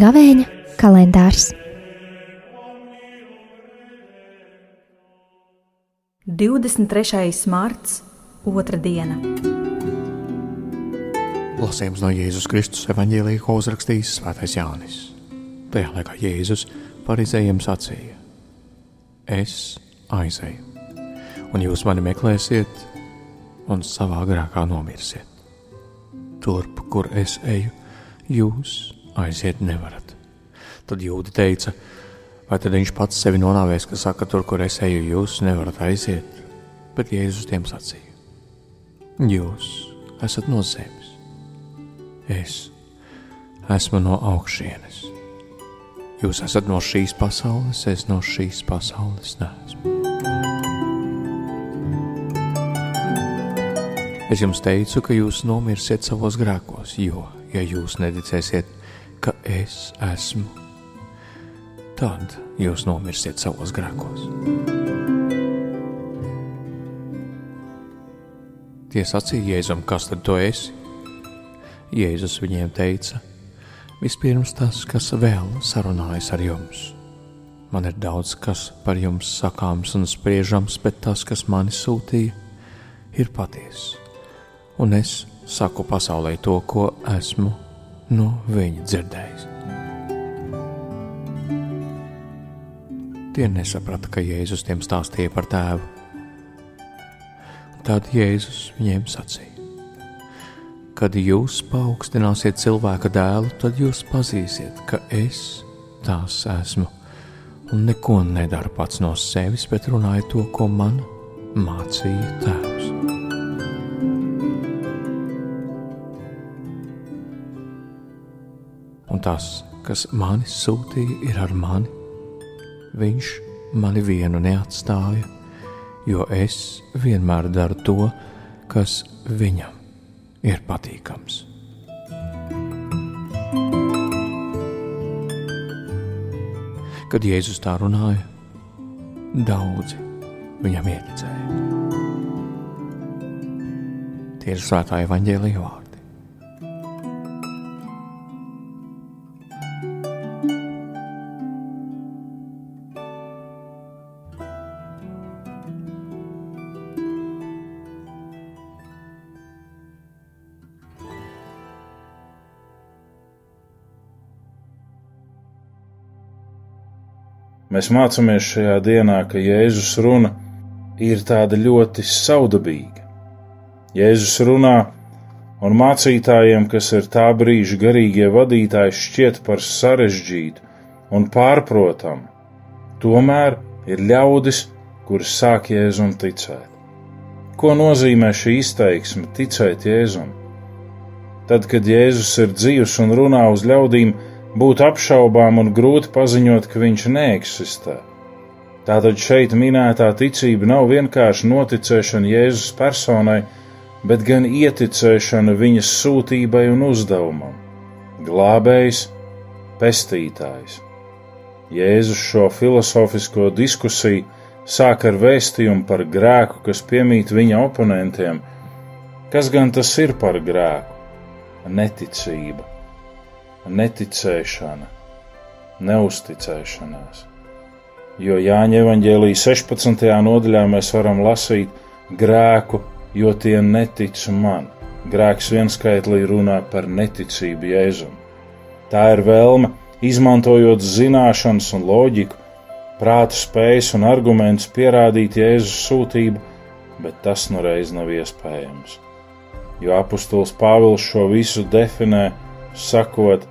Gavēņa kalendārs 23. marts, otra diena. Lasījums no Jēzus Kristus evanģēlīja, ko uzrakstījis Svētais Jānis. Tajā laikā Jēzus parizējiem sacīja: Es aizeju, un jūs mani meklēsiet, un savā grēkā nomirsiet. Turp, kur es eju, jūs aiziet nevarat. Tad jūda teica: Vai tad viņš pats sevi nonāvēs, ka saka, tur, kur es eju, jūs nevarat aiziet? Bet Jēzus tiem sacīja: Jūs esat no zemes, es esmu no augšienes. Jūs esat no šīs pasaules, es no šīs pasaules neesmu. Es jums teicu, ka jūs nomirsiet savos grēkos, jo, ja jūs neticēsiet, ka es esmu tad jūs nomirsiet savos grēkos. Tie sacīja Jēzum, kas tad tu esi? Jēzus viņiem teica: Vispirms tas, kas vēl sarunājas ar jums. Man ir daudz kas par jums sakāms un spriežams, bet tas, kas mani sūtīja, ir patiesa. Un es saku pasaulē to, ko esmu no viņa dzirdējis. Tie nesaprata, ka Jēzus tiem stāstīja par tēvu. Tad Jēzus viņiem sacīja: Kad jūs paaugstināsiet cilvēka dēlu, tad jūs pazīsiet, ka es tās esmu un neko nedaru pats no sevis, bet runāju to, ko man mācīja tēvs. Un tas, kas mani sūtīja, ir ar mani viņš mani vienu neatstāja, jo es vienmēr daru to, kas viņam ir patīkams. Kad Jēzus tā runāja, daudzi viņam ieticēja. Tie ir svētā evaņģēlīja vārdi. Mēs mācāmies šajā dienā, ka Jēzus runa ir tāda ļoti saudabīga. Jēzus runā, un mācītājiem, kas ir tā brīža garīgie vadītāji, šķiet par sarežģītu un pārprotamu. Tomēr ir ļaudis, kuri sāk Jēzum ticēt. Ko nozīmē šī izteiksme ticēt Jēzum? Tad, kad Jēzus ir dzīvs un runā uz ļaudīm, būtu apšaubām un grūti paziņot, ka viņš neeksistē. Tātad šeit minētā ticība nav vienkārši noticēšana Jēzus personai, bet gan ieticēšana viņas sūtībai un uzdevumam - glābējs, pestītājs. Jēzus šo filozofisko diskusiju sāk ar vēstījumu par grēku, kas piemīt viņa oponentiem. Kas gan tas ir par grēku? Neticība neticēšana, neusticēšanās. Jo Jāņa evanģēlīja 16. nodaļā mēs varam lasīt grēku, jo tie netic man. Grēks vienskaitlī runā par neticību Jēzum. Tā ir vēlme, izmantojot zināšanas un loģiku, prāta spējas un argumentus pierādīt Jēzus sūtību, bet tas nu reiz nav iespējams. Jo apustulis Pāvils šo visu definē sakot,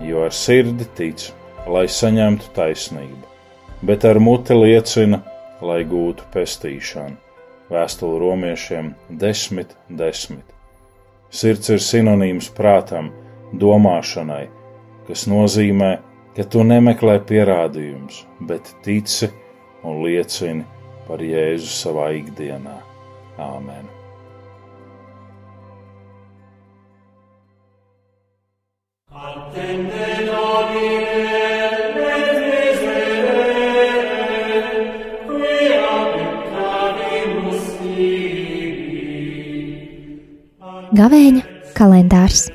jo ar sirdi tic, lai saņemtu taisnību, bet ar muti liecina, lai gūtu pestīšanu. Vēstule romiešiem 10, 10. Sirds ir sinonīms prātam, domāšanai, kas nozīmē, ka tu nemeklē pierādījumus, bet tici un liecini par Jēzu savā ikdienā. Āmen! Gavēņa kalendārs.